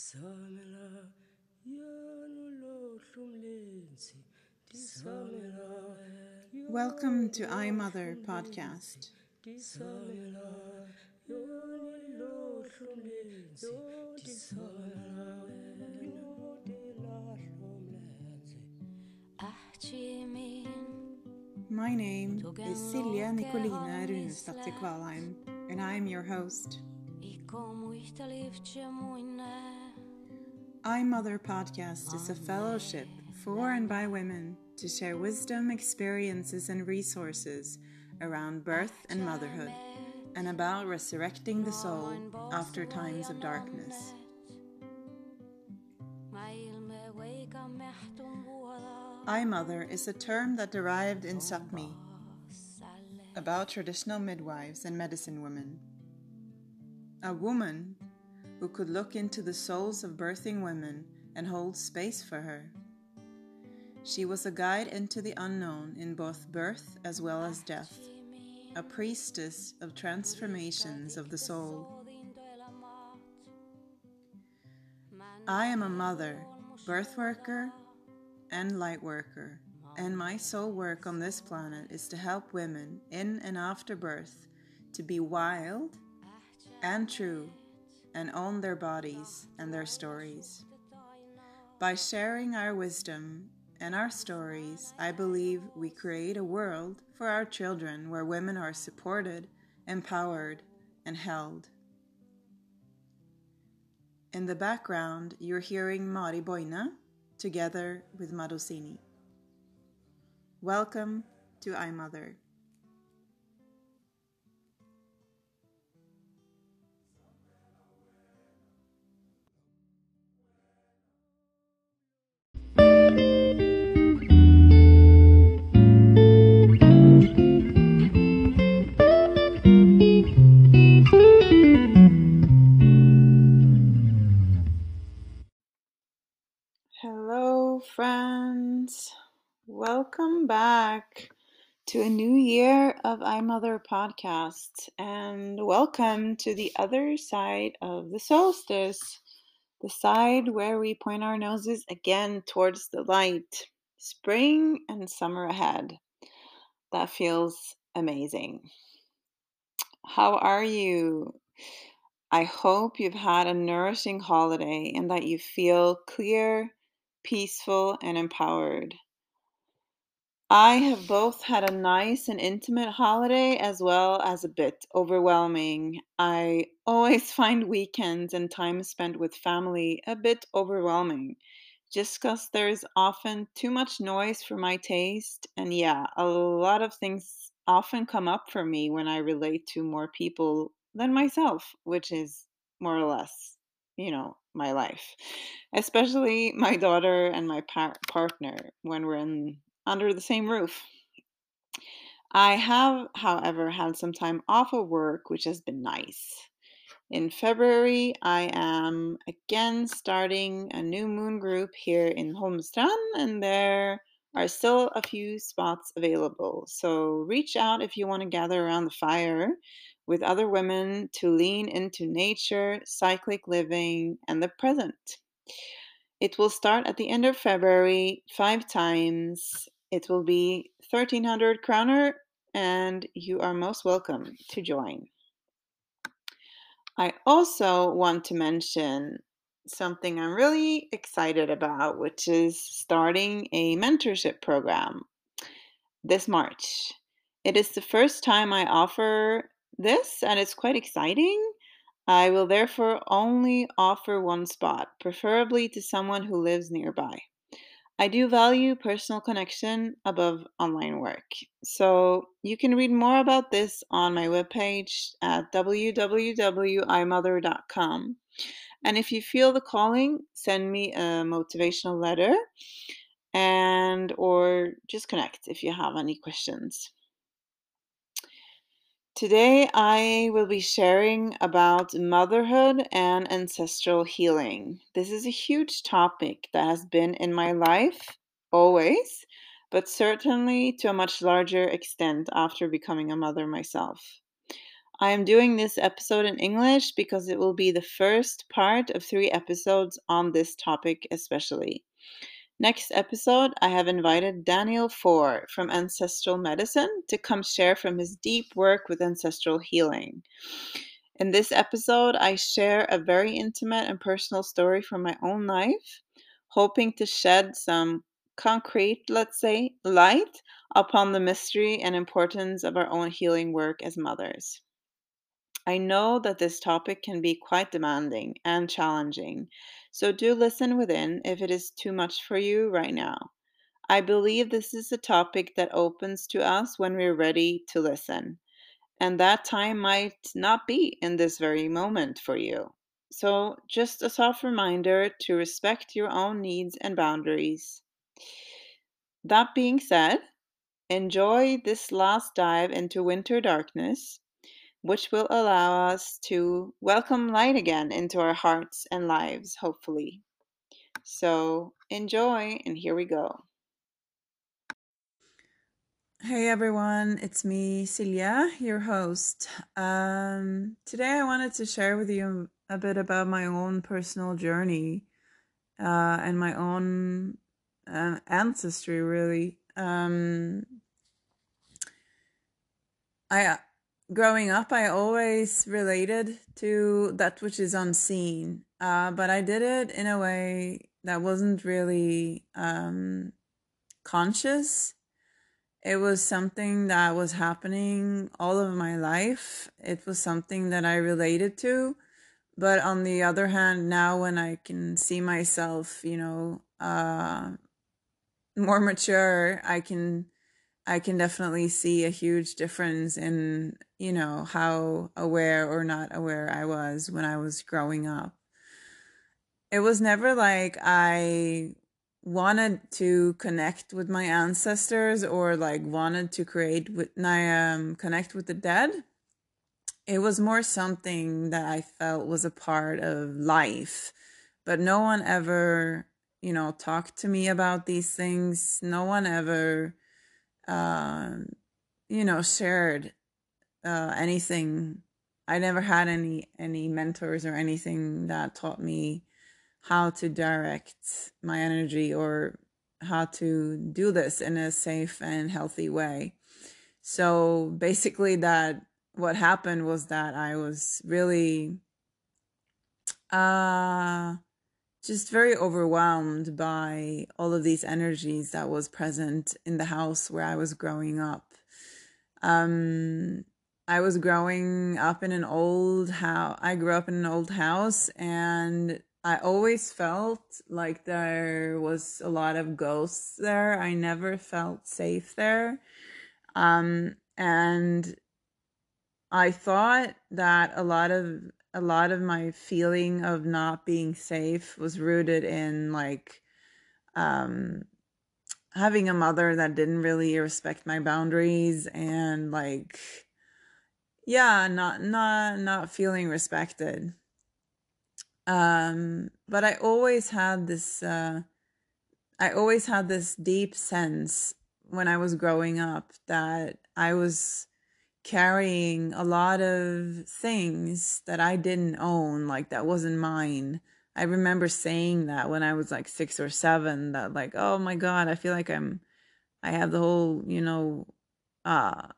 Disamela yanu lohlumlensi Disamela Welcome to iMother podcast. Disamela yanu lohlumlensi Disamela My name is Silja Nicolina Runesdatter Kvalheim, and I am your host. iMother podcast is a fellowship for and by women to share wisdom, experiences, and resources around birth and motherhood, and about resurrecting the soul after times of darkness. iMother is a term that derived in Sapmi about traditional midwives and medicine women. A woman who could look into the souls of birthing women and hold space for her. She was a guide into the unknown in both birth as well as death, a priestess of transformations of the soul. I am a mother, birth worker, and light worker, and my sole work on this planet is to help women in and after birth to be wild and true and own their bodies and their stories. By sharing our wisdom and our stories, I believe we create a world for our children where women are supported, empowered, and held. In the background, you're hearing Mari Boine together with Madosini. Welcome to iMother. Back to a new year of iMother podcast, and welcome to the other side of the solstice, the side where we point our noses again towards the light. Spring and summer ahead. That feels amazing. How are you? I hope you've had a nourishing holiday and that you feel clear, peaceful, and empowered. I have both had a nice and intimate holiday as well as a bit overwhelming. I always find weekends and time spent with family a bit overwhelming just because there's often too much noise for my taste. And yeah, a lot of things often come up for me when I relate to more people than myself, which is more or less, you know, my life. Especially my daughter and my par- partner when we're in under the same roof. I have, however, had some time off of work, which has been nice. In February, I am again starting a new moon group here in Holmestrand, and there are still a few spots available. So reach out if you want to gather around the fire with other women to lean into nature, cyclic living, and the present. It will start at the end of February, five times. It will be 1300 kroner, and you are most welcome to join. I also want to mention something I'm really excited about, which is starting a mentorship program this March. It is the first time I offer this, and it's quite exciting. I will therefore only offer one spot, preferably to someone who lives nearby. I do value personal connection above online work. So you can read more about this on my webpage at www.imother.com. And if you feel the calling, send me a motivational letter and or just connect if you have any questions. Today I will be sharing about motherhood and ancestral healing. This is a huge topic that has been in my life always, but certainly to a much larger extent after becoming a mother myself. I am doing this episode in English because it will be the first part of three episodes on this topic, especially. Next episode, I have invited Daniel Foor from Ancestral Medicine to come share from his deep work with ancestral healing. In this episode, I share a very intimate and personal story from my own life, hoping to shed some concrete, let's say, light upon the mystery and importance of our own healing work as mothers. I know that this topic can be quite demanding and challenging, so do listen within if it is too much for you right now. I believe this is a topic that opens to us when we're ready to listen, and that time might not be in this very moment for you. So, just a soft reminder to respect your own needs and boundaries. That being said, enjoy this last dive into winter darkness which will allow us to welcome light again into our hearts and lives, hopefully. So enjoy, and here we go. Hey everyone, it's me, Celia, your host. Um, today I wanted to share with you a bit about my own personal journey uh, and my own uh, ancestry, really. Um, I growing up, I always related to that which is unseen, uh, but I did it in a way that wasn't really um, conscious. It was something that was happening all of my life. It was something that I related to. But on the other hand, now when I can see myself, you know, uh, more mature, I can I can definitely see a huge difference in, you know, how aware or not aware I was when I was growing up. It was never like I wanted to connect with my ancestors or like wanted to create with um connect with the dead. It was more something that I felt was a part of life. But no one ever, you know, talked to me about these things. No one ever uh, you know, shared uh, anything. I never had any any mentors or anything that taught me how to direct my energy or how to do this in a safe and healthy way. So basically, that what happened was that I was really uh just very overwhelmed by all of these energies that was present in the house where I was growing up. Um, I was growing up in an old house. I grew up in an old house, and I always felt like there was a lot of ghosts there. I never felt safe there. Um, and I thought that a lot of a lot of my feeling of not being safe was rooted in like um having a mother that didn't really respect my boundaries and like yeah not not not feeling respected. Um but i always had this uh i always had this deep sense when i was growing up that i was carrying a lot of things that I didn't own, like that wasn't mine. I remember saying that when I was like six or seven, that like, oh my God, I feel like I'm, I have the whole, you know, uh,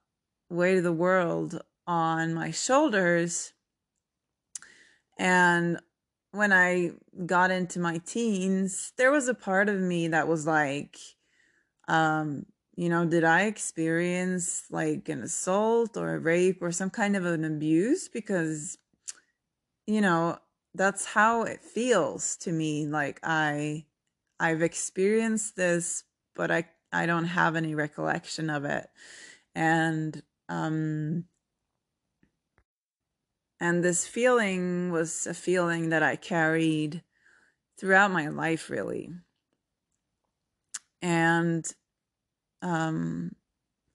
weight of the world on my shoulders. And when I got into my teens, there was a part of me that was like, um, you know, did I experience like an assault or a rape or some kind of an abuse? Because, you know, that's how it feels to me. Like I, I've experienced this, but I, I don't have any recollection of it. And, um, and this feeling was a feeling that I carried throughout my life, really. And um,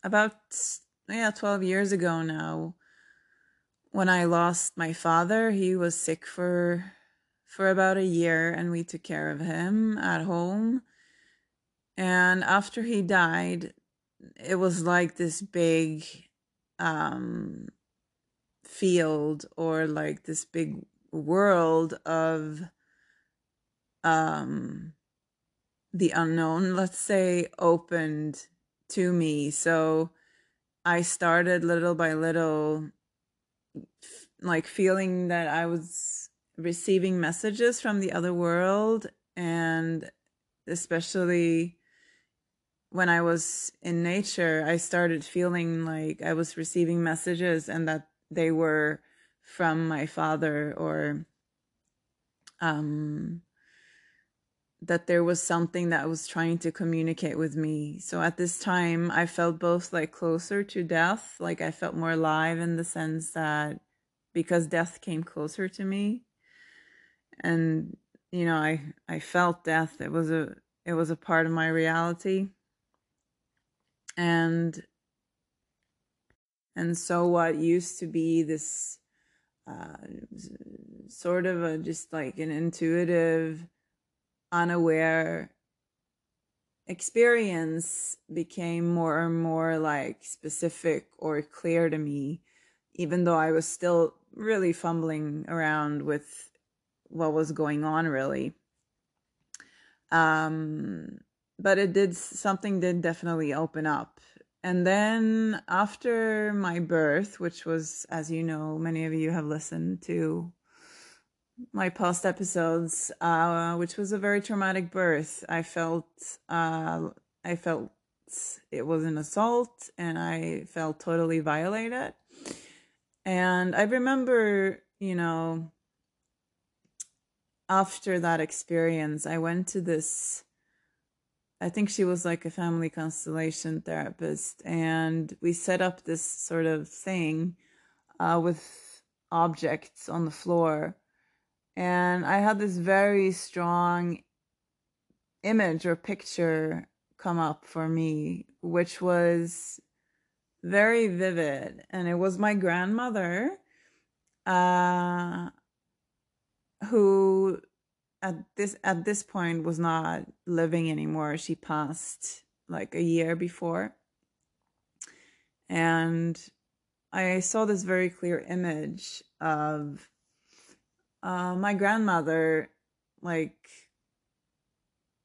about yeah 12 years ago now when i lost my father he was sick for for about a year and we took care of him at home. And after he died it was like this big um field or like this big world of um the unknown let's say opened to me. So i started little by little like feeling that i was receiving messages from the other world and especially when I was in nature, I started feeling like I was receiving messages and that they were from my father or um, that there was something that was trying to communicate with me. So at this time, I felt both like closer to death, like I felt more alive in the sense that because death came closer to me and you know, I I felt death. It was a it was a part of my reality and and so what used to be this uh, sort of a just like an intuitive unaware experience became more and more like specific or clear to me even though i was still really fumbling around with what was going on really. Um but it did something did definitely open up. And then after my birth which was as you know many of you have listened to my past episodes uh, which was a very traumatic birth i felt uh, i felt it was an assault and i felt totally violated and i remember you know after that experience i went to this I think she was like a family constellation therapist, and we set up this sort of thing uh, with objects on the floor. And I had this very strong image or picture come up for me, which was very vivid. And it was my grandmother uh, who at this at this point was not living anymore. She passed like a year before. And I saw this very clear image of uh, my grandmother like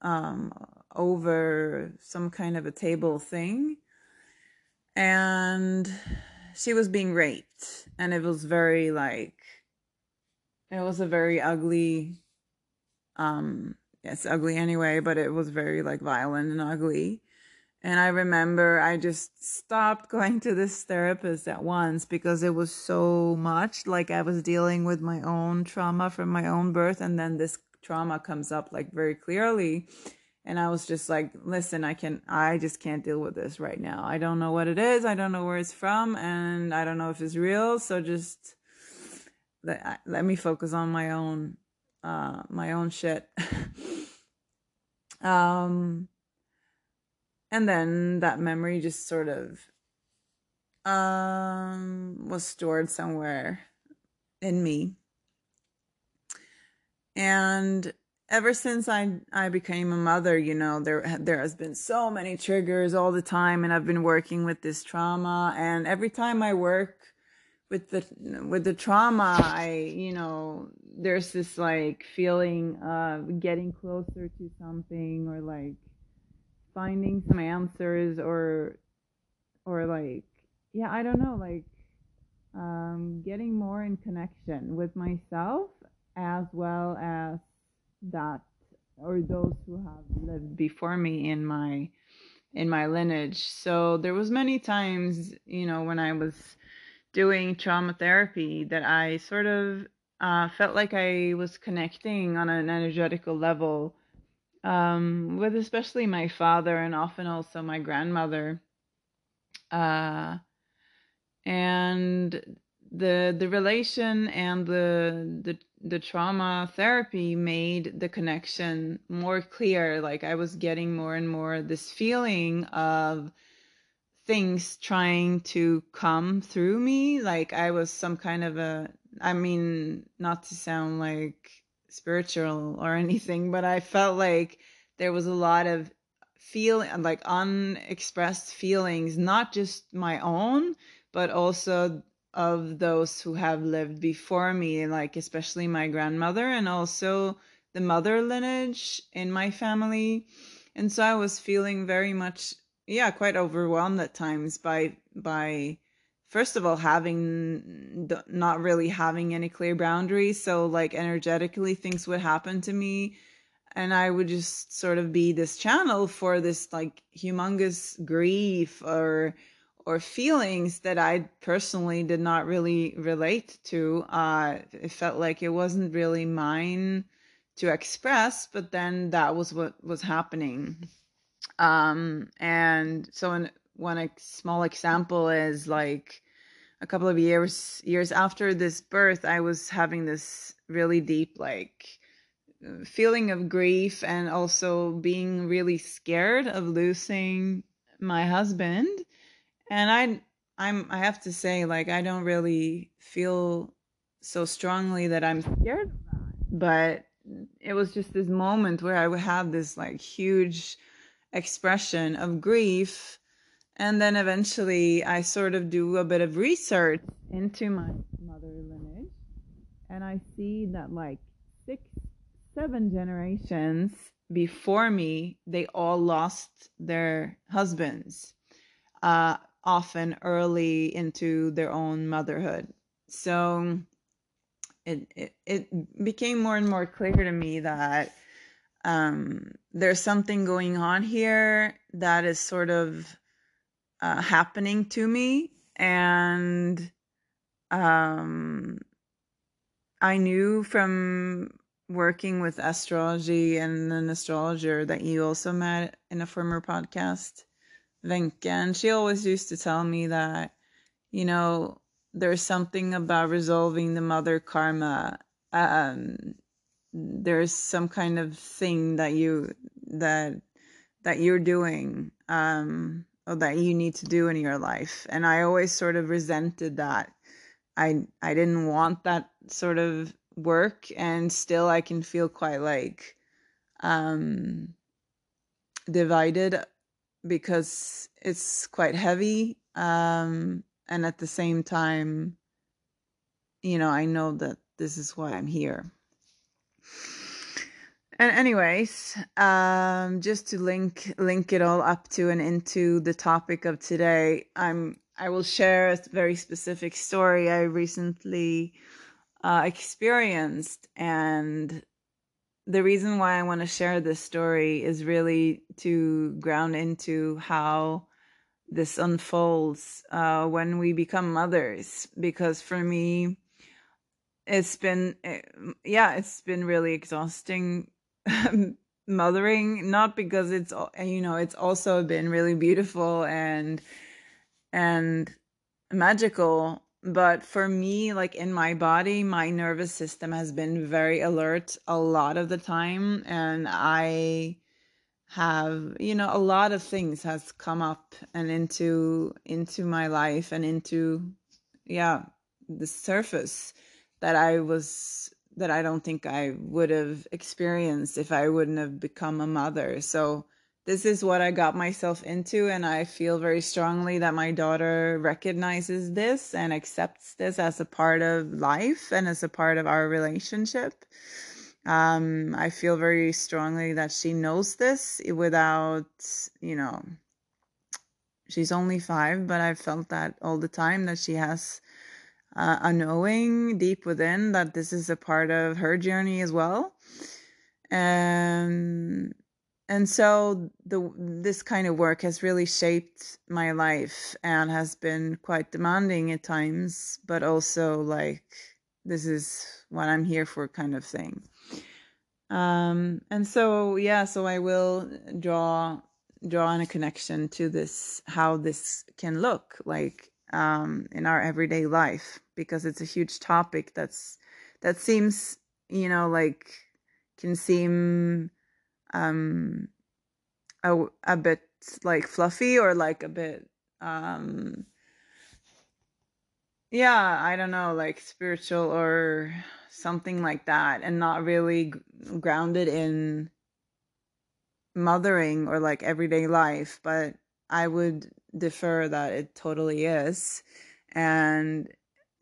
um over some kind of a table thing and she was being raped and it was very like it was a very ugly um, it's ugly anyway, but it was very like violent and ugly. And I remember I just stopped going to this therapist at once because it was so much like I was dealing with my own trauma from my own birth. And then this trauma comes up like very clearly. And I was just like, listen, I can, I just can't deal with this right now. I don't know what it is. I don't know where it's from. And I don't know if it's real. So just let, let me focus on my own uh, my own shit. um, and then that memory just sort of um, was stored somewhere in me. And ever since I I became a mother, you know, there there has been so many triggers all the time and I've been working with this trauma and every time I work with the with the trauma i you know there's this like feeling of getting closer to something or like finding some answers or or like yeah i don't know like um getting more in connection with myself as well as that or those who have lived before me in my in my lineage. So there was many times you know when i was doing trauma therapy that I sort of uh, felt like I was connecting on an energetical level um, with especially my father and often also my grandmother. Uh, and the the relation and the the the trauma therapy made the connection more clear like i was getting more and more this feeling of things trying to come through me like i was some kind of a i mean not to sound like spiritual or anything but i felt like there was a lot of feel like unexpressed feelings not just my own but also of those who have lived before me, like especially my grandmother and also the mother lineage in my family. And so I was feeling very much, yeah, quite overwhelmed at times by, by, first of all, having, not really having any clear boundaries. So like energetically things would happen to me and I would just sort of be this channel for this like humongous grief or or feelings that I personally did not really relate to. Uh, it felt like it wasn't really mine to express, but then that was what was happening. Um, and so in, one small example is like a couple of years years after this birth, I was having this really deep like feeling of grief and also being really scared of losing my husband. And i i'm i have to say like i don't really feel so strongly that i'm scared of that. But it was just this moment where i would have this like huge expression of grief and then eventually i sort of do a bit of research into my mother lineage and i see that like six seven generations before me, they all lost their husbands, uh, often early into their own motherhood. So it, it, it became more and more clear to me that um, there's something going on here that is sort of uh, happening to me. And um, I knew from working with astrology and an astrologer that you also met in a former podcast, Venke, and she always used to tell me that, you know, there's something about resolving the mother karma. Um, there's some kind of thing that you that that you're doing um, that you need to do in your life, and I always sort of resented that. I I didn't want that sort of work and still I can feel quite like um divided because it's quite heavy um and at the same time you know I know that this is why I'm here. And anyways, um just to link link it all up to and into the topic of today, I'm I will share a very specific story I recently uh, experienced. And the reason why I want to share this story is really to ground into how this unfolds uh, when we become mothers. Because for me, it's been, eh, yeah, it's been really exhausting mothering. Not because it's, you know, it's also been really beautiful and and magical but for me like in my body my nervous system has been very alert a lot of the time and i have you know a lot of things has come up and into into my life and into yeah the surface that i was that i don't think i would have experienced if i wouldn't have become a mother so this is what I got myself into, and I feel very strongly that my daughter recognizes this and accepts this as a part of life and as a part of our relationship. Um, I feel very strongly that she knows this without, you know, she's only five, but I've felt that all the time that she has uh, a knowing deep within that this is a part of her journey as well. And and so the this kind of work has really shaped my life and has been quite demanding at times but also like this is what i'm here for kind of thing um and so yeah so i will draw draw on a connection to this how this can look like um in our everyday life because it's a huge topic that's that seems you know like can seem um a, a bit like fluffy or like a bit um yeah i don't know like spiritual or something like that and not really grounded in mothering or like everyday life but i would defer that it totally is. And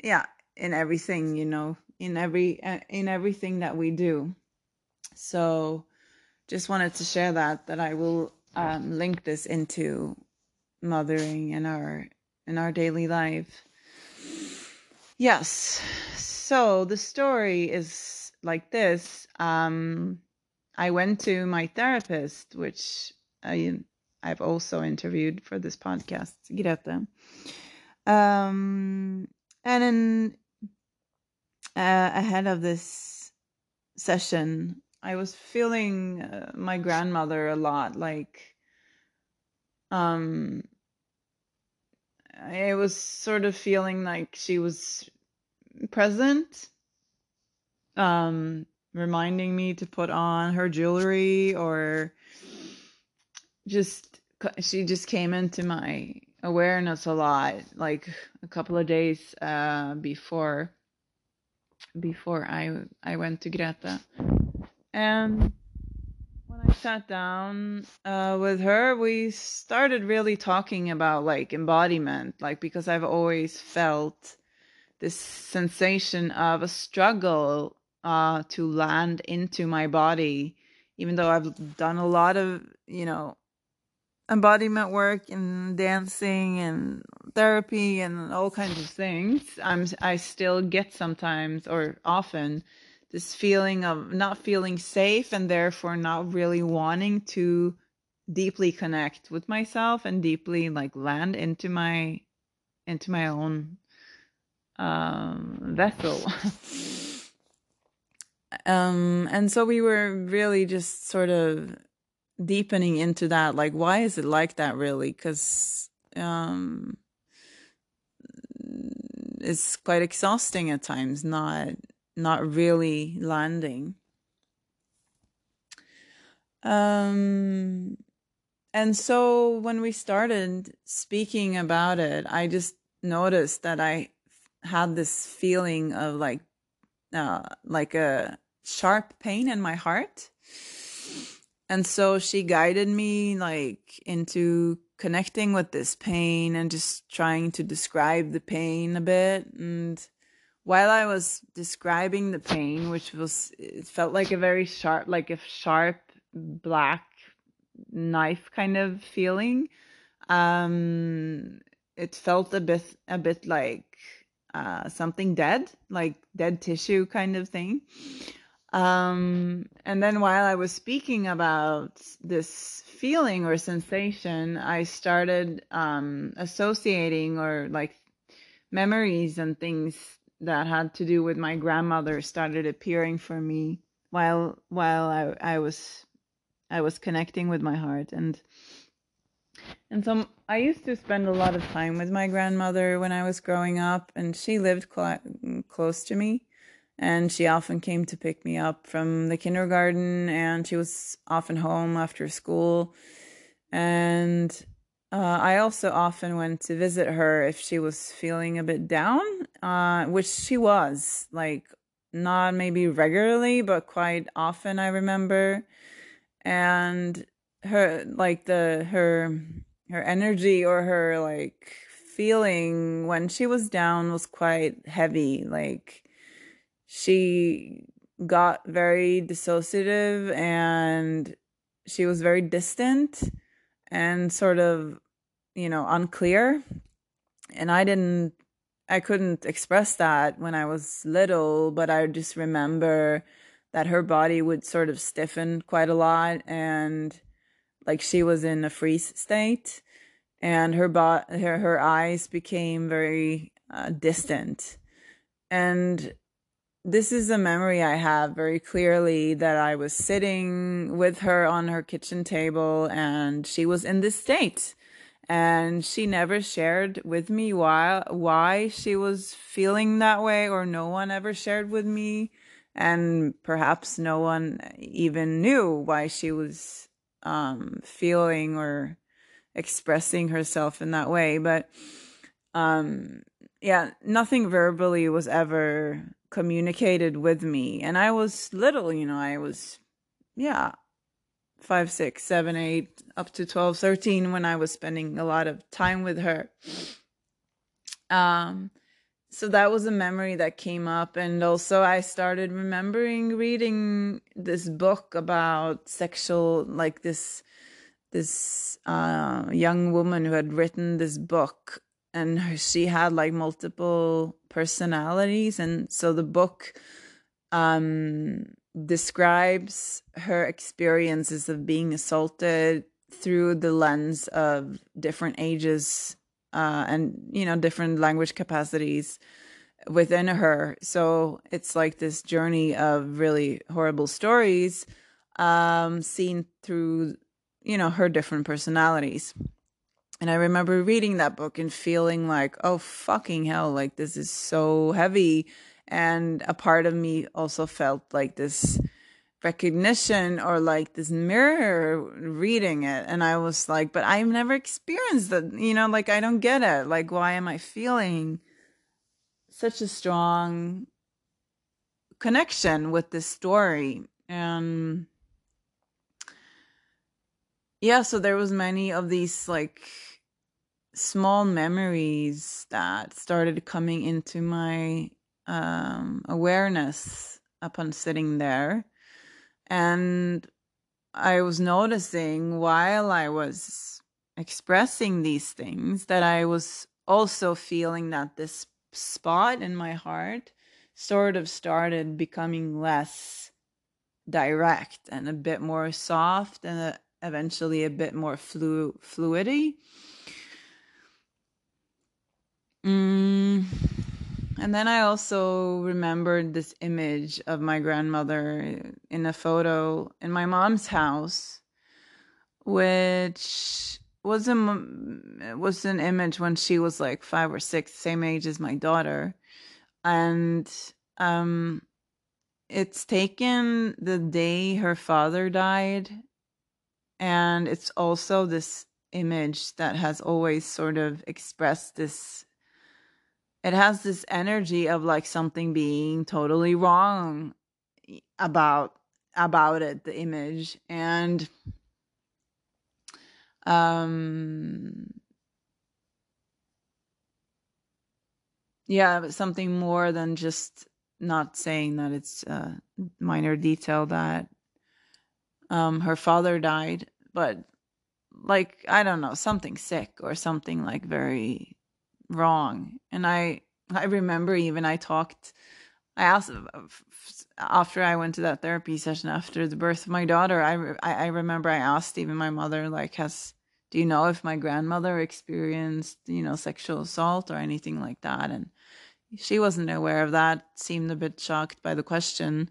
yeah in everything you know in every uh, in everything that we do. So just wanted to share that that i will um, link this into mothering in our in our daily life. Yes. So the story is like this. Um i went to my therapist which i i've also interviewed for this podcast greta. Um and uh, ahead of this session i was feeling uh, my grandmother a lot like um I was sort of feeling like she was present, um, reminding me to put on her jewelry or just she just came into my awareness a lot like a couple of days uh before before I I went to Greta. And when I sat down uh, with her, we started really talking about like embodiment, like because I've always felt this sensation of a struggle uh, to land into my body, even though I've done a lot of, you know, embodiment work and dancing and therapy and all kinds of things. I'm I still get sometimes or often this feeling of not feeling safe and therefore not really wanting to deeply connect with myself and deeply like land into my into my own um vessel um and so we were really just sort of deepening into that like why is it like that really because um it's quite exhausting at times not not really landing. Um, and so when we started speaking about it, I just noticed that I had this feeling of like, uh, like a sharp pain in my heart. And so she guided me like into connecting with this pain and just trying to describe the pain a bit and while I was describing the pain, which was, it felt like a very sharp, like a sharp black knife kind of feeling. Um, it felt a bit, a bit like uh, something dead, like dead tissue kind of thing. Um, and then while I was speaking about this feeling or sensation, I started um, associating or like memories and things that had to do with my grandmother started appearing for me while while I, I was I was connecting with my heart. And and so I used to spend a lot of time with my grandmother when I was growing up and she lived cl- close to me and she often came to pick me up from the kindergarten and she was often home after school and uh, I also often went to visit her if she was feeling a bit down, uh, which she was, like not maybe regularly, but quite often. I remember, and her like the her her energy or her like feeling when she was down was quite heavy. Like she got very dissociative and she was very distant and sort of, you know, unclear. And I didn't, I couldn't express that when I was little, but I just remember that her body would sort of stiffen quite a lot and like she was in a freeze state and her bo- her, her eyes became very uh, distant and this is a memory I have very clearly that I was sitting with her on her kitchen table and she was in this state. And she never shared with me why why she was feeling that way or no one ever shared with me and perhaps no one even knew why she was um, feeling or expressing herself in that way but um yeah nothing verbally was ever communicated with me. And I was little, you know, I was, yeah, five, six, seven, eight, up to 12, 13 when I was spending a lot of time with her. Um, so that was a memory that came up and also i started remembering reading this book about sexual like this this uh, young woman who had written this book and she had like multiple personalities and so the book um, describes her experiences of being assaulted through the lens of different ages uh, and you know different language capacities within her. So it's like this journey of really horrible stories um, seen through you know her different personalities and i remember reading that book and feeling like oh fucking hell like this is so heavy. And a part of me also felt like this recognition or like this mirror reading it. And i was like but i've never experienced that you know like i don't get it. Like why am i feeling such a strong connection with this story? And yeah so there was many of these like small memories that started coming into my um, awareness upon sitting there and I was noticing while I was expressing these things that I was also feeling that this spot in my heart sort of started becoming less direct and a bit more soft and eventually a bit more flu- fluidity. Mm. And then I also remembered this image of my grandmother in a photo in my mom's house, which was a was an image when she was like five or six, same age as my daughter, and um, it's taken the day her father died, and it's also this image that has always sort of expressed this it has this energy of like something being totally wrong about about it the image and um yeah something more than just not saying that it's a minor detail that um her father died but like i don't know something sick or something like very wrong. And I I remember even I talked I asked after I went to that therapy session after the birth of my daughter, I, I, remember I asked even my mother like has do you know if my grandmother experienced, you know, sexual assault or anything like that and she wasn't aware of that, seemed a bit shocked by the question.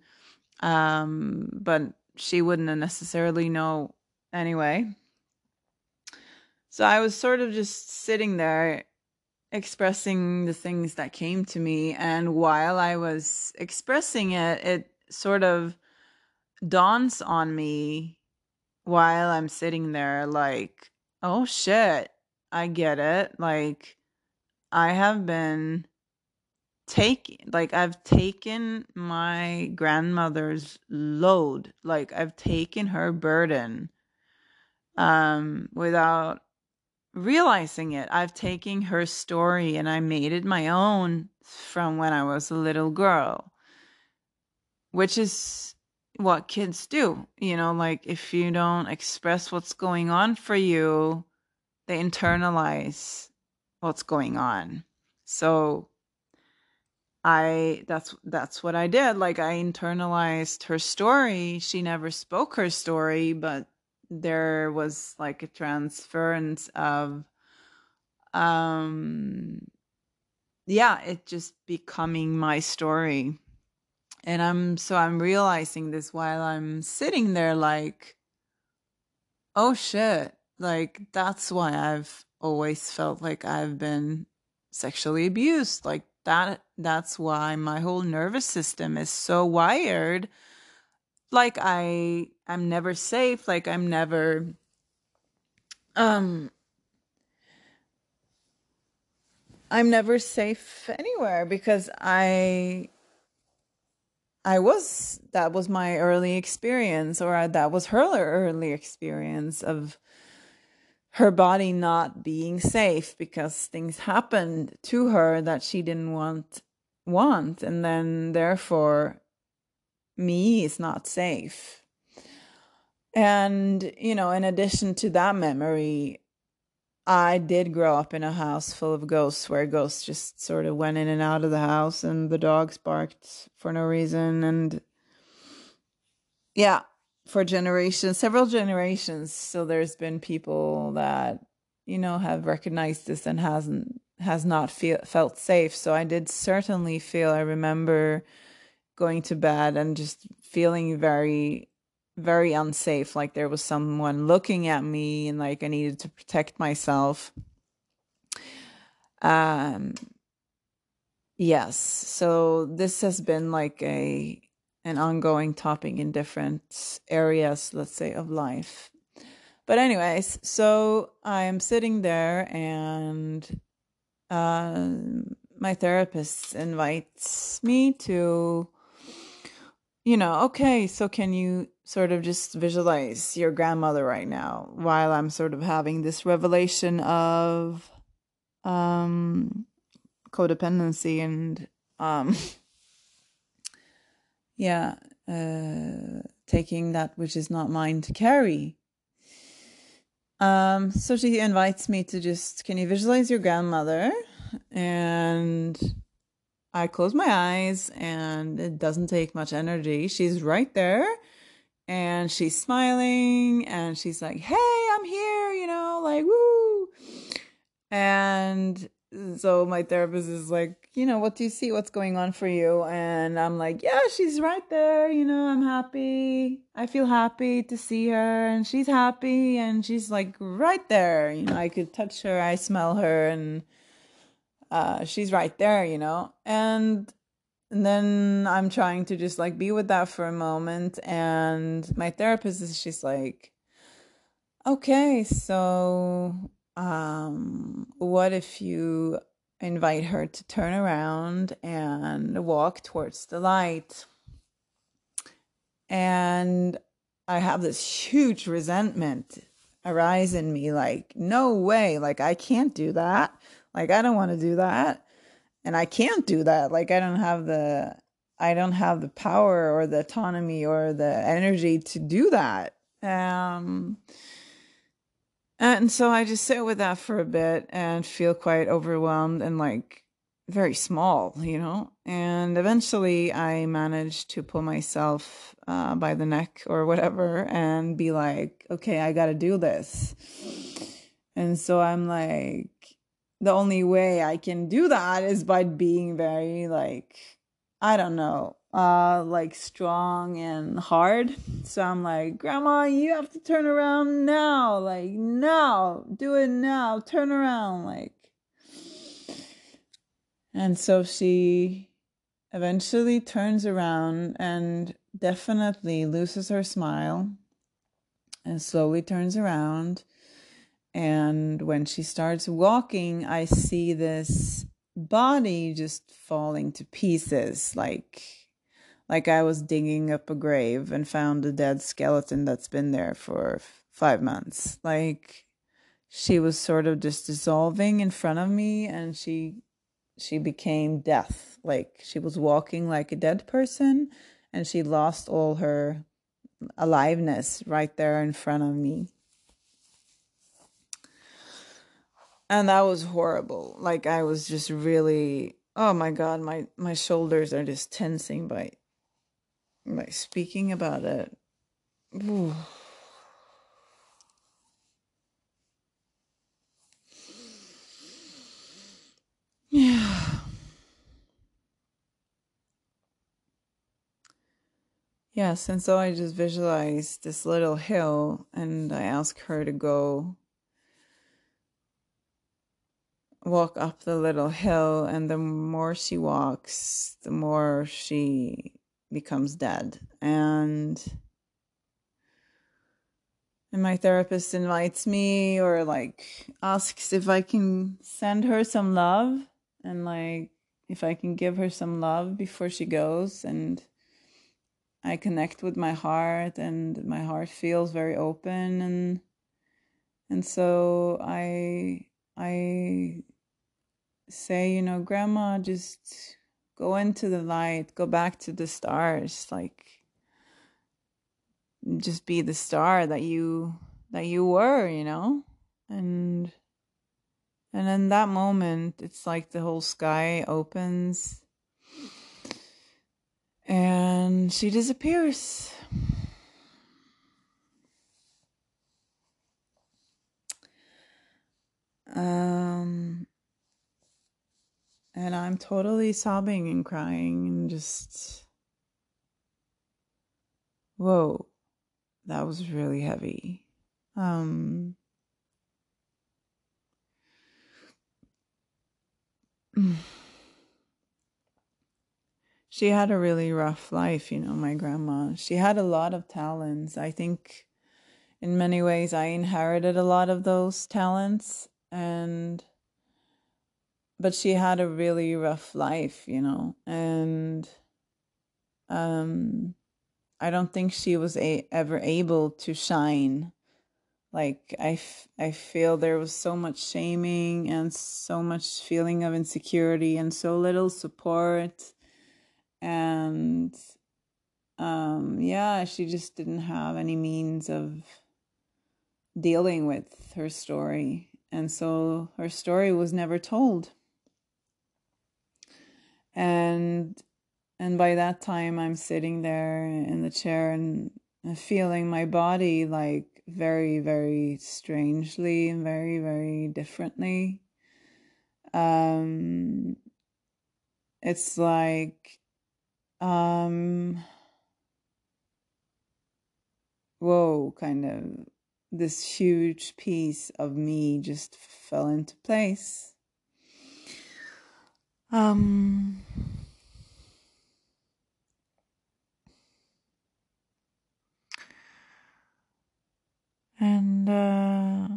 Um, but she wouldn't necessarily know anyway. So I was sort of just sitting there expressing the things that came to me. And while I was expressing it, it sort of dawns on me while I'm sitting there like, oh shit, I get it. Like, I have been taking, like, I've taken my grandmother's load, like, I've taken her burden um without realizing it. I've taken her story and I made it my own from when I was a little girl, which is what kids do. You know, like if you don't express what's going on for you, they internalize what's going on. So I that's that's what I did. Like I internalized her story. She never spoke her story, but there was like a transference of um yeah it just becoming my story. And i'm so i'm realizing this while i'm sitting there like oh shit. Like that's why i've always felt like i've been sexually abused. Like that that's why my whole nervous system is so wired. Like I I'm never safe, like I'm never um I'm never safe anywhere because I I was that was my early experience or that was her early experience of her body not being safe because things happened to her that she didn't want want. And then therefore me is not safe and you know in addition to that memory i did grow up in a house full of ghosts where ghosts just sort of went in and out of the house and the dogs barked for no reason and yeah for generations, several generations. So there's been people that you know have recognized this and hasn't has not feel, felt safe. So I did certainly feel. I remember going to bed and just feeling very very unsafe like there was someone looking at me and like I needed to protect myself um yes so this has been like a an ongoing topic in different areas, let's say, of life. But, anyways, so I'm sitting there and uh, my therapist invites me to, you know, okay, so can you sort of just visualize your grandmother right now while I'm sort of having this revelation of um, codependency and um, yeah, uh, taking that which is not mine to carry. Um, so she invites me to just, can you visualize your grandmother? And I close my eyes, and it doesn't take much energy. She's right there, and she's smiling, and she's like, "Hey, I'm here," you know, like woo. And so my therapist is like, you know, what do you see? What's going on for you? And I'm like, yeah, she's right there. You know, I'm happy. I feel happy to see her, and she's happy, and she's like right there. You know, I could touch her, I smell her, and uh, she's right there. You know, and and then I'm trying to just like be with that for a moment, and my therapist is she's like, okay, so um, what if you invite her to turn around and walk towards the light? And I have this huge resentment arise in me like, no way, like, I can't do that. Like, I don't want to do that. And I can't do that. Like, I don't have the. I don't have the power or the autonomy or the energy to do that. Um, and so I just sit with that for a bit and feel quite overwhelmed and like very small, you know. And eventually I managed to pull myself uh, by the neck or whatever and be like, okay, I got to do this. And so I'm like, the only way I can do that is by being very, like, I don't know, uh like strong and hard. So i'm like grandma you have to turn around now like now do it now turn around like. And so she eventually turns around and definitely loses her smile and slowly turns around and when she starts walking i see this body just falling to pieces like like I was digging up a grave and found a dead skeleton that's been there for five months. Like she was sort of just dissolving in front of me and she she became death. Like she was walking like a dead person and she lost all her aliveness right there in front of me. And that was horrible. Like I was just really oh my god, my my shoulders are just tensing by like speaking about it. Ooh. Yeah. Yes, and so I just visualized this little hill and I ask her to go walk up the little hill and the more she walks, the more she becomes dead. And and my therapist invites me or like asks if I can send her some love and like if I can give her some love before she goes and I connect with my heart and my heart feels very open and And so I I say, you know, grandma, just go into the light, go back to the stars, like just be the star that you that you were, you know? And and in that moment it's like the whole sky opens and she disappears. Um, and I'm totally sobbing and crying and just, whoa, that was really heavy. Um, she had a really rough life, you know, my grandma. She had a lot of talents. I think in many ways I inherited a lot of those talents and but she had a really rough life, you know, and um I don't think she was a- ever able to shine. Like I, f- I feel there was so much shaming and so much feeling of insecurity and so little support and um yeah, she just didn't have any means of dealing with her story. And so her story was never told. And and by that time i'm sitting there in the chair and feeling my body like very very strangely and very very differently. Um it's like um whoa kind of this huge piece of me just fell into place um, and uh,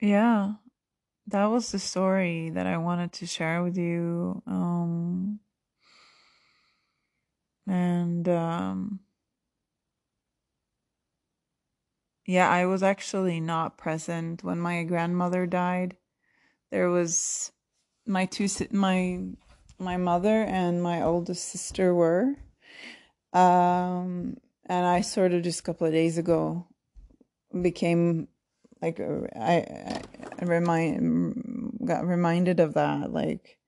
yeah, that was the story that I wanted to share with you. Um, and um, yeah, I was actually not present when my grandmother died. There was my two my my mother and my oldest sister were um and i sort of just a couple of days ago became like I, I remind got reminded of that like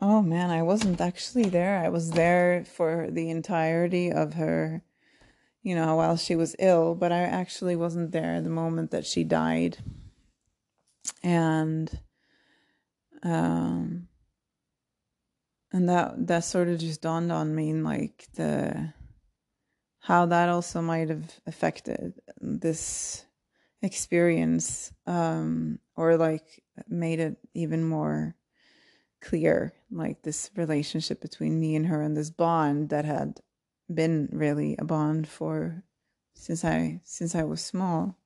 oh man i wasn't actually there. I was there for the entirety of her you know while she was ill but i actually wasn't there the moment that she died. And um, and that that sort of just dawned on me like the how that also might have affected this experience um, or like made it even more clear like this relationship between me and her and this bond that had been really a bond for since i since i was small.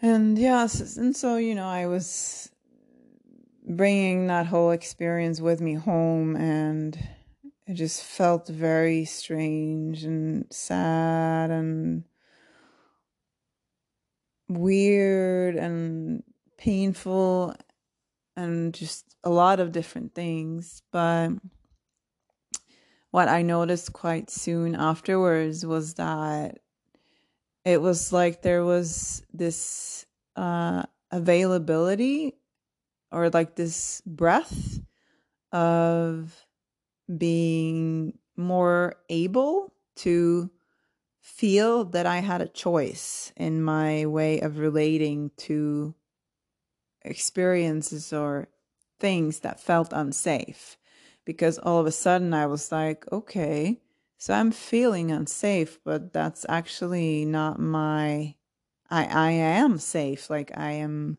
And yes and so you know i was bringing that whole experience with me home and it just felt very strange and sad and weird and painful and just a lot of different things. But what i noticed quite soon afterwards was that it was like there was this uh, availability or like this breath of being more able to feel that I had a choice in my way of relating to experiences or things that felt unsafe. Because all of a sudden I was like, okay, so I'm feeling unsafe, but that's actually not my I I am safe. Like I am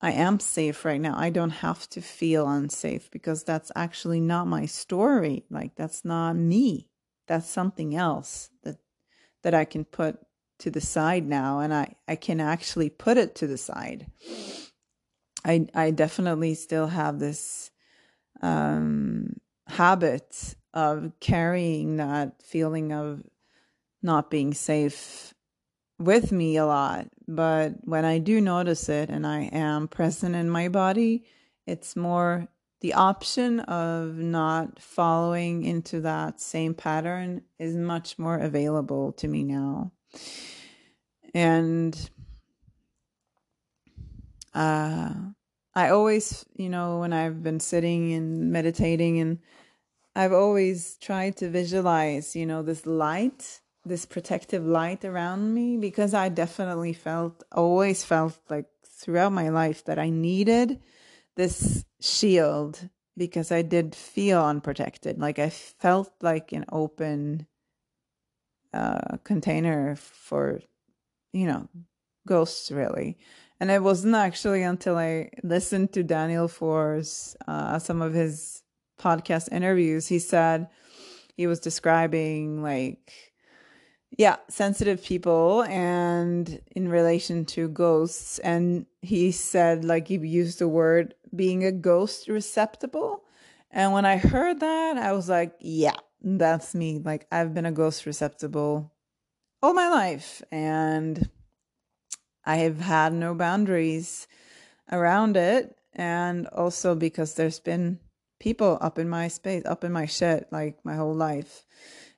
I am safe right now. I don't have to feel unsafe because that's actually not my story. Like that's not me. That's something else that that I can put to the side now and I I can actually put it to the side. I I definitely still have this um habit of carrying that feeling of not being safe with me a lot. But when I do notice it and I am present in my body, it's more the option of not following into that same pattern is much more available to me now. And uh, I always, you know, when I've been sitting and meditating, and I've always tried to visualize, you know, this light, this protective light around me, because I definitely felt, always felt like throughout my life that I needed this shield because I did feel unprotected. Like I felt like an open uh, container for, you know, ghosts, really. And it wasn't actually until I listened to Daniel Foor's uh, some of his podcast interviews, he said he was describing like yeah, sensitive people and in relation to ghosts. And he said, like, he used the word being a ghost receptacle. And when I heard that, I was like, yeah, that's me. Like, I've been a ghost receptacle all my life. And I have had no boundaries around it. And also because there's been people up in my space, up in my shit, like my whole life.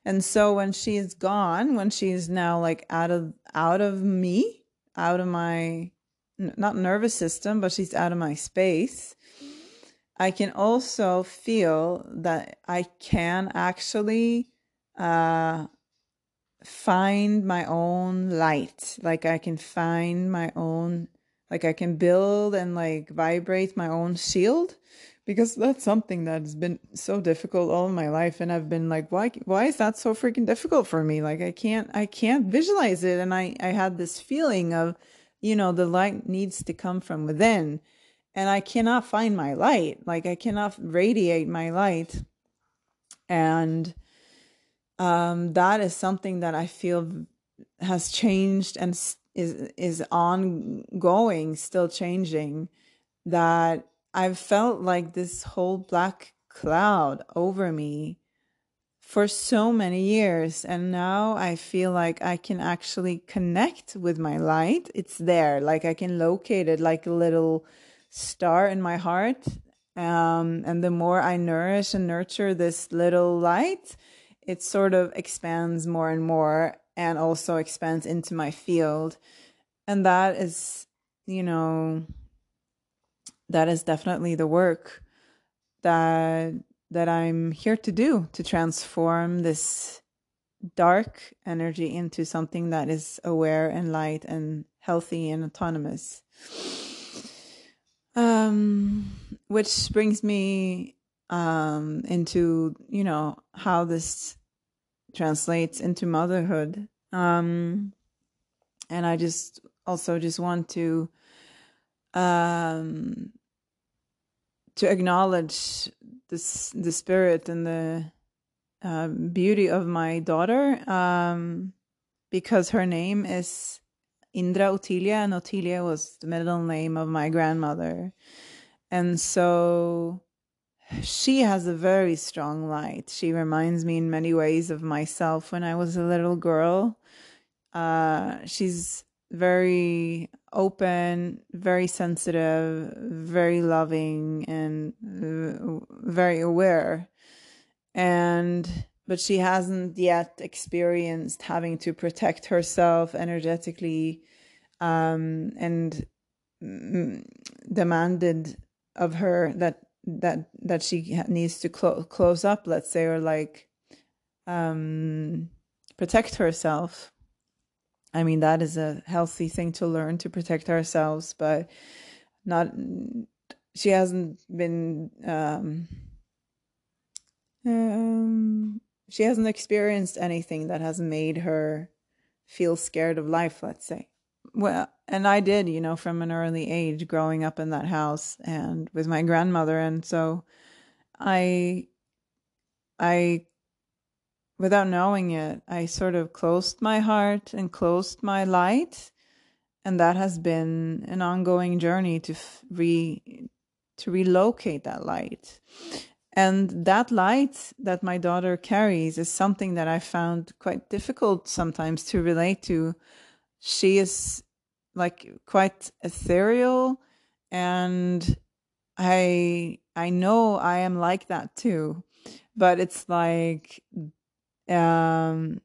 And so when she's gone, when she's now like out of out of me, out of my not nervous system, but she's out of my space, I can also feel that I can actually uh find my own light. Like I can find my own, like I can build and like vibrate my own shield because that's something that's been so difficult all my life and i've been like why why is that so freaking difficult for me? Like i can't i can't visualize it. And i i had this feeling of you know the light needs to come from within and i cannot find my light. Like i cannot radiate my light. And um, that is something that I feel has changed and is is ongoing, still changing. That I've felt like this whole black cloud over me for so many years, and now I feel like I can actually connect with my light. It's there, like I can locate it, like a little star in my heart. Um, and the more I nourish and nurture this little light, it sort of expands more and more and also expands into my field. And that is, you know, that is definitely the work that that I'm here to do to transform this dark energy into something that is aware and light and healthy and autonomous. Um, which brings me um, into you know how this translates into motherhood um, and i just also just want to um, to acknowledge this the spirit and the uh, beauty of my daughter um, because her name is Indra Ottilia, and Ottilia was the middle name of my grandmother. And so she has a very strong light. She reminds me in many ways of myself when I was a little girl. Uh, she's very open, very sensitive, very loving, and very aware. And but she hasn't yet experienced having to protect herself energetically um, and demanded of her that that that she needs to clo- close up let's say or like um protect herself. I mean that is a healthy thing to learn to protect ourselves but not she hasn't been um um she hasn't experienced anything that has made her feel scared of life let's say. Well and I did, you know, from an early age growing up in that house and with my grandmother. And so I I without knowing it, I sort of closed my heart and closed my light. And that has been an ongoing journey to re to relocate that light. And that light that my daughter carries is something that I found quite difficult sometimes to relate to. She is like quite ethereal and I I know I am like that too. But it's like um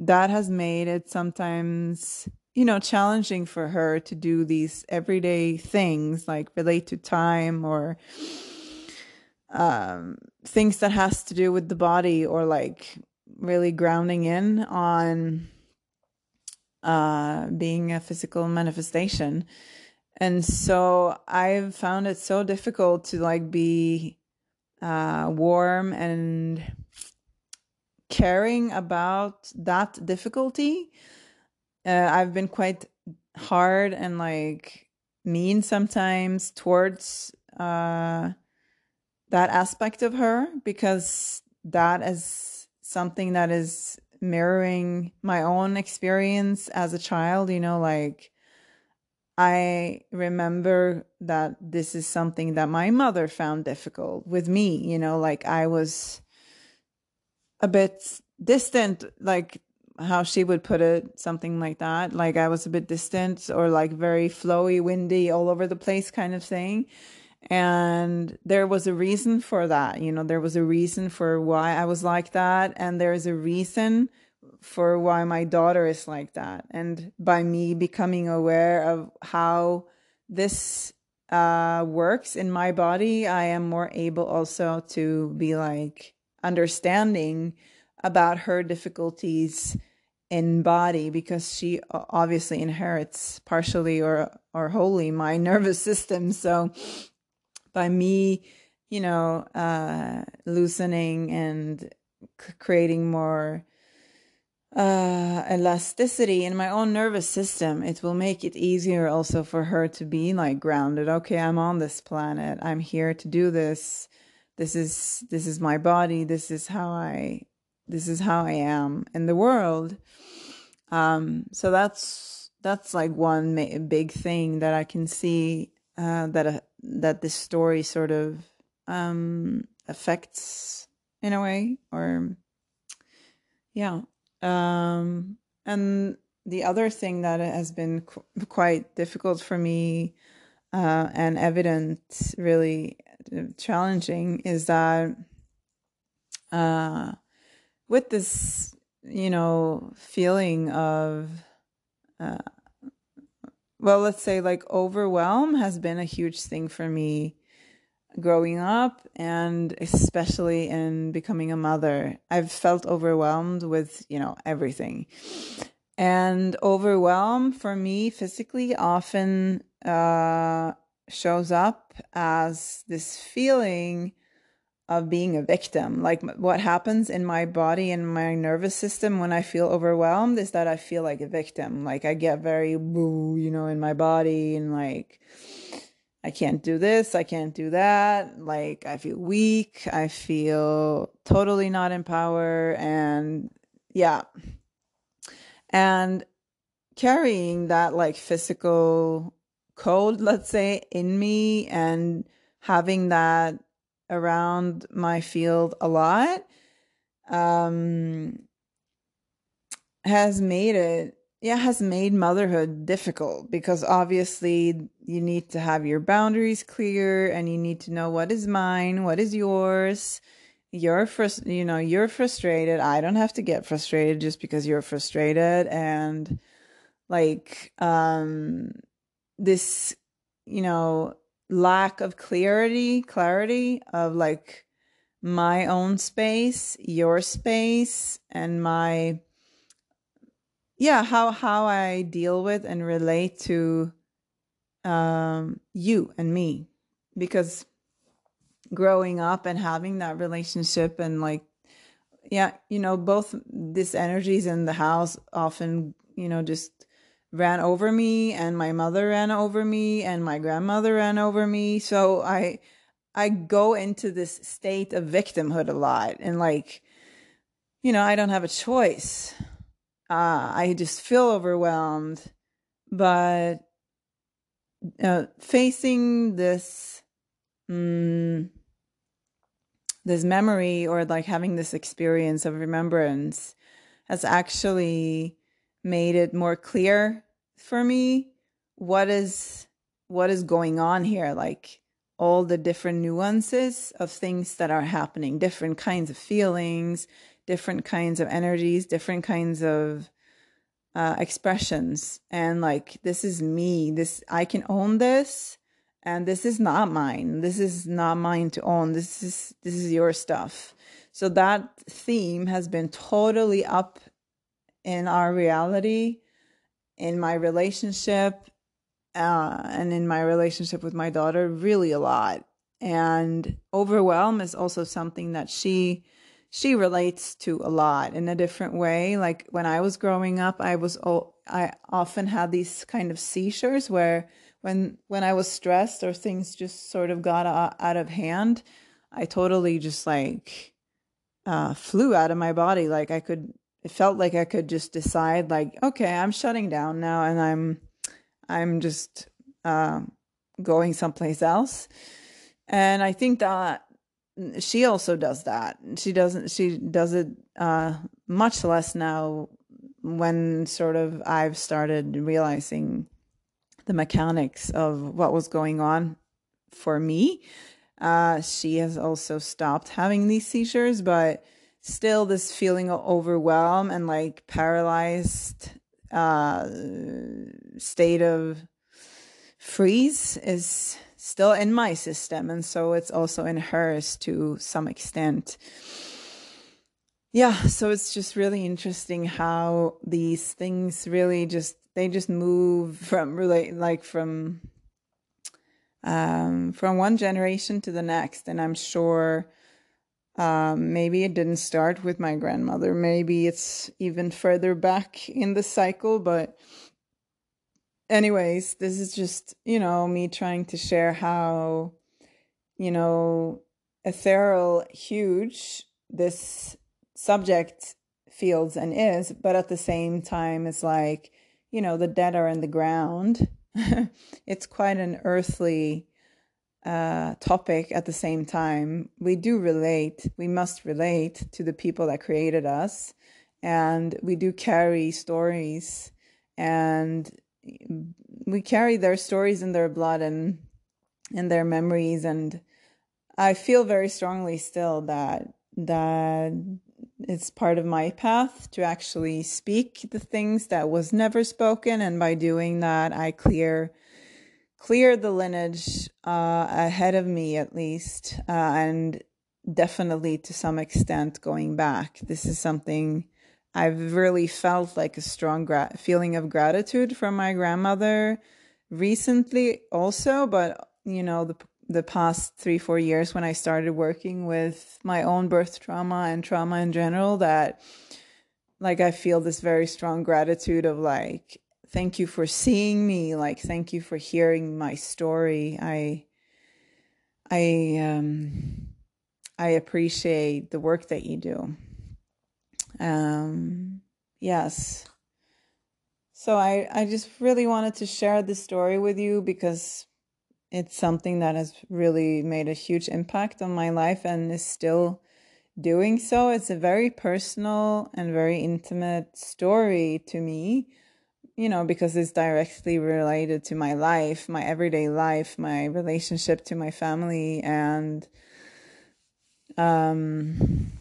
that has made it sometimes you know challenging for her to do these everyday things like relate to time or um things that has to do with the body or like really grounding in on uh being a physical manifestation and so i've found it so difficult to like be uh warm and caring about that difficulty. Uh, I've been quite hard and like mean sometimes towards uh, that aspect of her because that is something that is mirroring my own experience as a child. You know, like I remember that this is something that my mother found difficult with me. You know, like I was a bit distant, like how she would put it, something like that. Like I was a bit distant or like very flowy, windy, all over the place kind of thing. And there was a reason for that. You know, there was a reason for why I was like that. And there's a reason for why my daughter is like that. And by me becoming aware of how this uh, works in my body, I am more able also to be like, understanding about her difficulties in body because she obviously inherits partially or or wholly my nervous system so by me you know uh loosening and c- creating more uh elasticity in my own nervous system. It will make it easier also for her to be like grounded. Okay i'm on this planet. I'm here to do this. This is this is my body. This is how i this is how i am in the world. Um so that's that's like one ma- big thing that i can see uh that uh, that this story sort of um affects in a way or yeah um and the other thing that has been qu- quite difficult for me uh, and evident really challenging is that uh, with this, you know, feeling of, uh, well, let's say like overwhelm has been a huge thing for me growing up and especially in becoming a mother. I've felt overwhelmed with, you know, everything. And overwhelm for me physically often uh, shows up as this feeling of being a victim. Like what happens in my body and my nervous system when I feel overwhelmed is that I feel like a victim. Like I get very boo, you know, in my body and like I can't do this, I can't do that. Like I feel weak, I feel totally not in power and yeah. And carrying that like physical code, let's say, in me and having that around my field a lot um, has made it, yeah, has made motherhood difficult because obviously you need to have your boundaries clear and you need to know what is mine, what is yours. You're frust- you know, you're frustrated. I don't have to get frustrated just because you're frustrated and like um this you know lack of clarity clarity of like my own space your space and my yeah how how i deal with and relate to um you and me. Because growing up and having that relationship and like yeah you know both these energies in the house often you know just ran over me and my mother ran over me and my grandmother ran over me. So i i go into this state of victimhood a lot and like you know i don't have a choice. Uh i just feel overwhelmed but uh, facing this mm, this memory or like having this experience of remembrance has actually made it more clear for me what is what is going on here like all the different nuances of things that are happening different kinds of feelings different kinds of energies different kinds of uh, expressions. And like this is me this i can own this and this is not mine. This is not mine to own. This is this is your stuff. So that theme has been totally up in our reality in my relationship uh, and in my relationship with my daughter really a lot and overwhelm is also something that she she relates to a lot in a different way. Like when I was growing up, I was I often had these kind of seizures where when when I was stressed or things just sort of got out of hand, I totally just like uh, flew out of my body. Like I could, it felt like I could just decide, like, okay, I'm shutting down now, and I'm I'm just uh, going someplace else. And I think that she also does that. She doesn't. She does it uh, much less now. When sort of I've started realizing the mechanics of what was going on for me, uh, she has also stopped having these seizures, but still this feeling of overwhelm and like paralyzed uh, state of freeze is still in my system and so it's also in hers to some extent. Yeah so it's just really interesting how these things really just they just move from really like from um from one generation to the next and i'm sure um, maybe it didn't start with my grandmother maybe it's even further back in the cycle but anyways, this is just, you know, me trying to share how, you know, ethereal, huge this subject feels and is, but at the same time, it's like, you know, the dead are in the ground. it's quite an earthly uh, topic at the same time. We do relate, we must relate to the people that created us, and we do carry stories and we carry their stories in their blood and in their memories and i feel very strongly still that that it's part of my path to actually speak the things that was never spoken and by doing that i clear clear the lineage uh, ahead of me at least uh, and definitely to some extent going back. This is something I've really felt like a strong gra- feeling of gratitude from my grandmother recently also, but you know, the the past 3-4 years when I started working with my own birth trauma and trauma in general that like I feel this very strong gratitude of like thank you for seeing me, like thank you for hearing my story. I I um I appreciate the work that you do. Um, yes. So I, I just really wanted to share this story with you because it's something that has really made a huge impact on my life and is still doing so. It's a very personal and very intimate story to me, you know, because it's directly related to my life, my everyday life, my relationship to my family, and um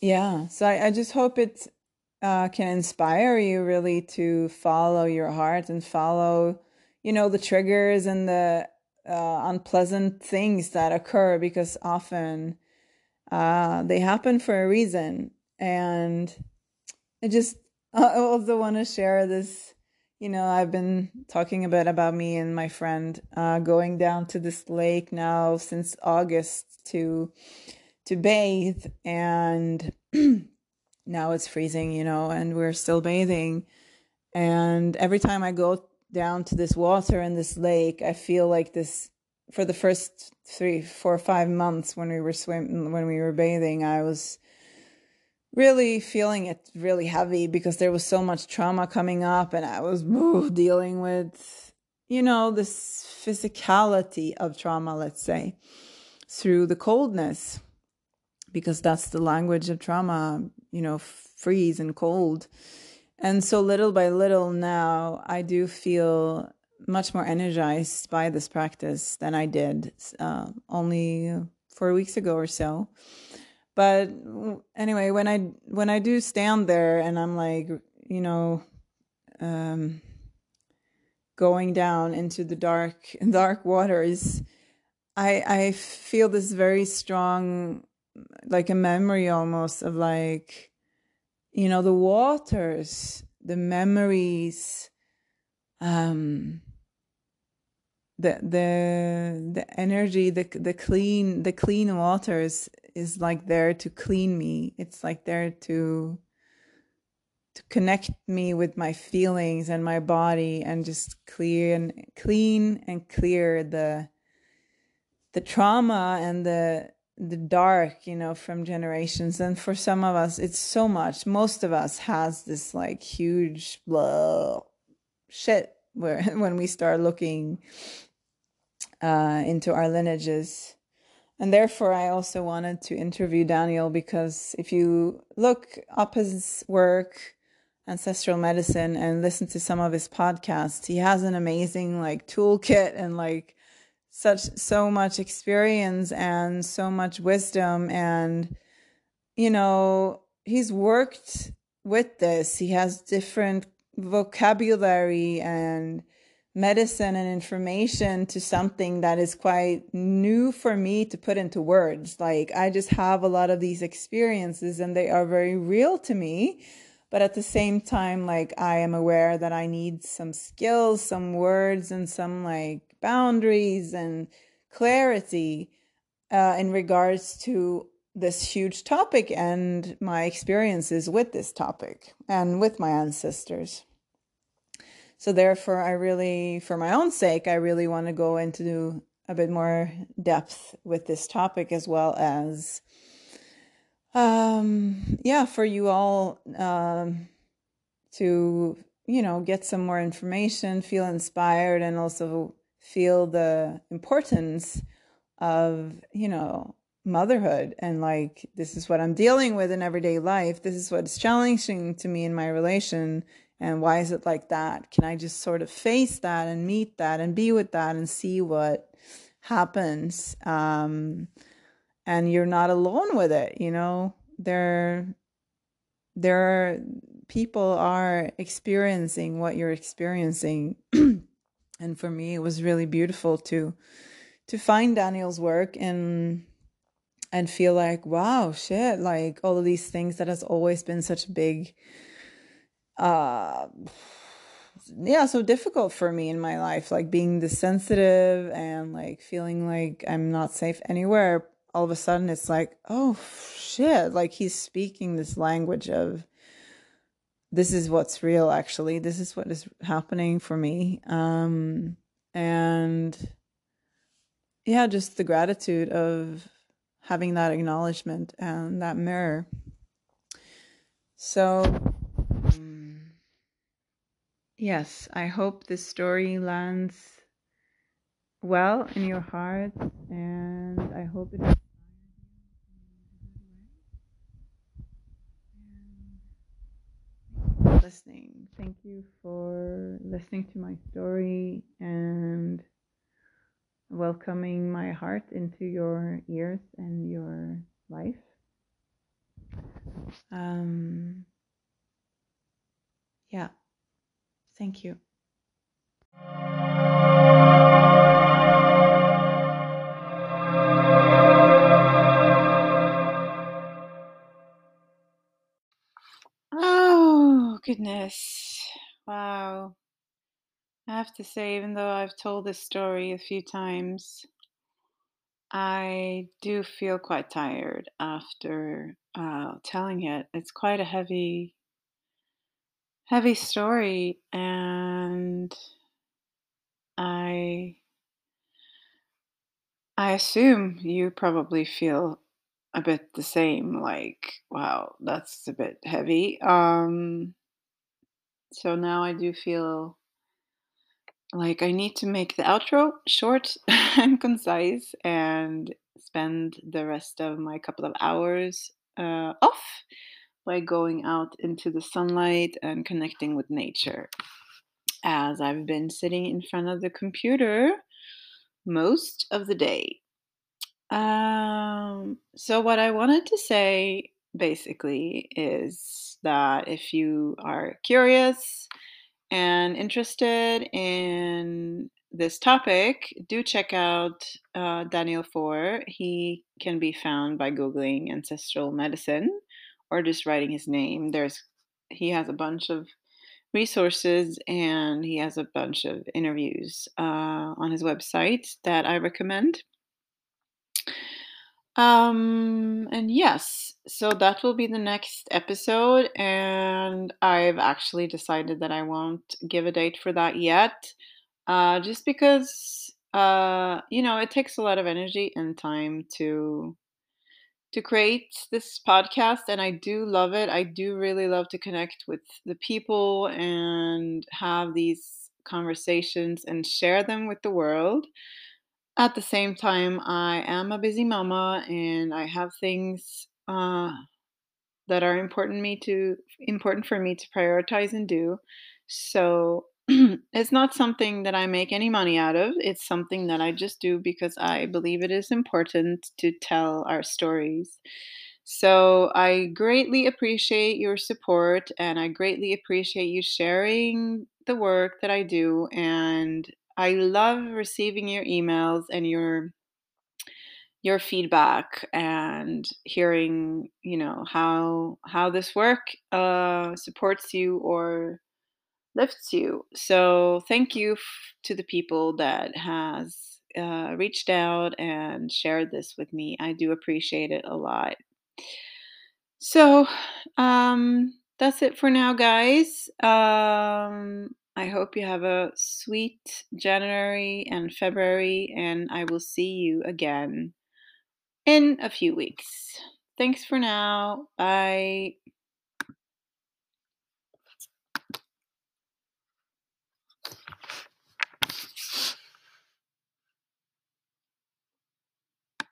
yeah. So I, I just hope it uh, can inspire you really to follow your heart and follow, you know, the triggers and the uh, unpleasant things that occur because often uh, they happen for a reason. And it just I also want to share this. You know, I've been talking a bit about me and my friend uh, going down to this lake now since August to to bathe and now it's freezing, you know, and we're still bathing. And every time I go down to this water in this lake, I feel like this for the first three, four, five months when we were swimming, when we were bathing, I was really feeling it really heavy because there was so much trauma coming up and I was ooh, dealing with, you know, this physicality of trauma, let's say, through the coldness because that's the language of trauma, you know, freeze and cold. and so little by little now I do feel much more energized by this practice than I did uh, only four weeks ago or so. But anyway, when I when I do stand there and I'm like, you know, um, going down into the dark dark waters, I I feel this very strong, like a memory almost of like, you know, the waters, the memories, um, the the the energy, the the clean the clean waters is like there to clean me. It's like there to to connect me with my feelings and my body and just clear and clean and clear the the trauma and the the dark you know from generations. And for some of us it's so much. Most of us has this like huge blah shit where when we start looking uh into our lineages and therefore i also wanted to interview daniel because if you look up his work ancestral medicine and listen to some of his podcasts. He has an amazing like toolkit and like such so much experience and so much wisdom and you know, he's worked with this. He has different vocabulary and medicine and information to something that is quite new for me to put into words. Like I just have a lot of these experiences and they are very real to me but at the same time like i am aware that i need some skills some words and some like boundaries and clarity uh, in regards to this huge topic and my experiences with this topic and with my ancestors so therefore i really for my own sake i really want to go into a bit more depth with this topic as well as um, yeah, for you all um, to, you know, get some more information, feel inspired, and also feel the importance of, you know, motherhood and like this is what I'm dealing with in everyday life. This is what's challenging to me in my relation. And why is it like that? Can I just sort of face that and meet that and be with that and see what happens? Um, and you're not alone with it you know there there are people are experiencing what you're experiencing and for me it was really beautiful to to find daniel's work and and feel like wow shit like all of these things that has always been such a big uh yeah so difficult for me in my life like being this sensitive and like feeling like i'm not safe anywhere all of a sudden it's like, oh shit, like he's speaking this language of this is what's real actually. This is what is happening for me. Um and yeah, just the gratitude of having that acknowledgement and that mirror. So yes, I hope this story lands well in your heart and I hope it listening. Thank you for listening to my story and welcoming my heart into your ears and your life. Um, yeah, thank you. Oh, goodness. Wow. I have to say, even though I've told this story a few times, I do feel quite tired after uh, telling it. It's quite a heavy, heavy story, and I, I assume you probably feel a bit the same. Like, wow, that's a bit heavy. Um, so now I do feel like I need to make the outro short and concise and spend the rest of my couple of hours uh, off by going out into the sunlight and connecting with nature. As I've been sitting in front of the computer most of the day. Um, so, what I wanted to say basically is that if you are curious and interested in this topic, do check out uh, Daniel Foor. He can be found by Googling ancestral medicine or just writing his name. There's he has a bunch of resources and he has a bunch of interviews uh, on his website that I recommend. Um, and yes, so that will be the next episode, and I've actually decided that I won't give a date for that yet, uh, just because uh, you know it takes a lot of energy and time to to create this podcast, and I do love it. I do really love to connect with the people and have these conversations and share them with the world. At the same time, I am a busy mama and I have things uh, that are important me to important for me to prioritize and do. So it's not something that I make any money out of. It's something that I just do because I believe it is important to tell our stories. So I greatly appreciate your support and I greatly appreciate you sharing the work that I do and I love receiving your emails and your your feedback and hearing, you know, how how this work uh, supports you or lifts you. So thank you f- to the people that has uh, reached out and shared this with me. I do appreciate it a lot. So um, that's it for now, guys. Um, I hope you have a sweet January and February, and I will see you again in a few weeks. Thanks for now. Bye.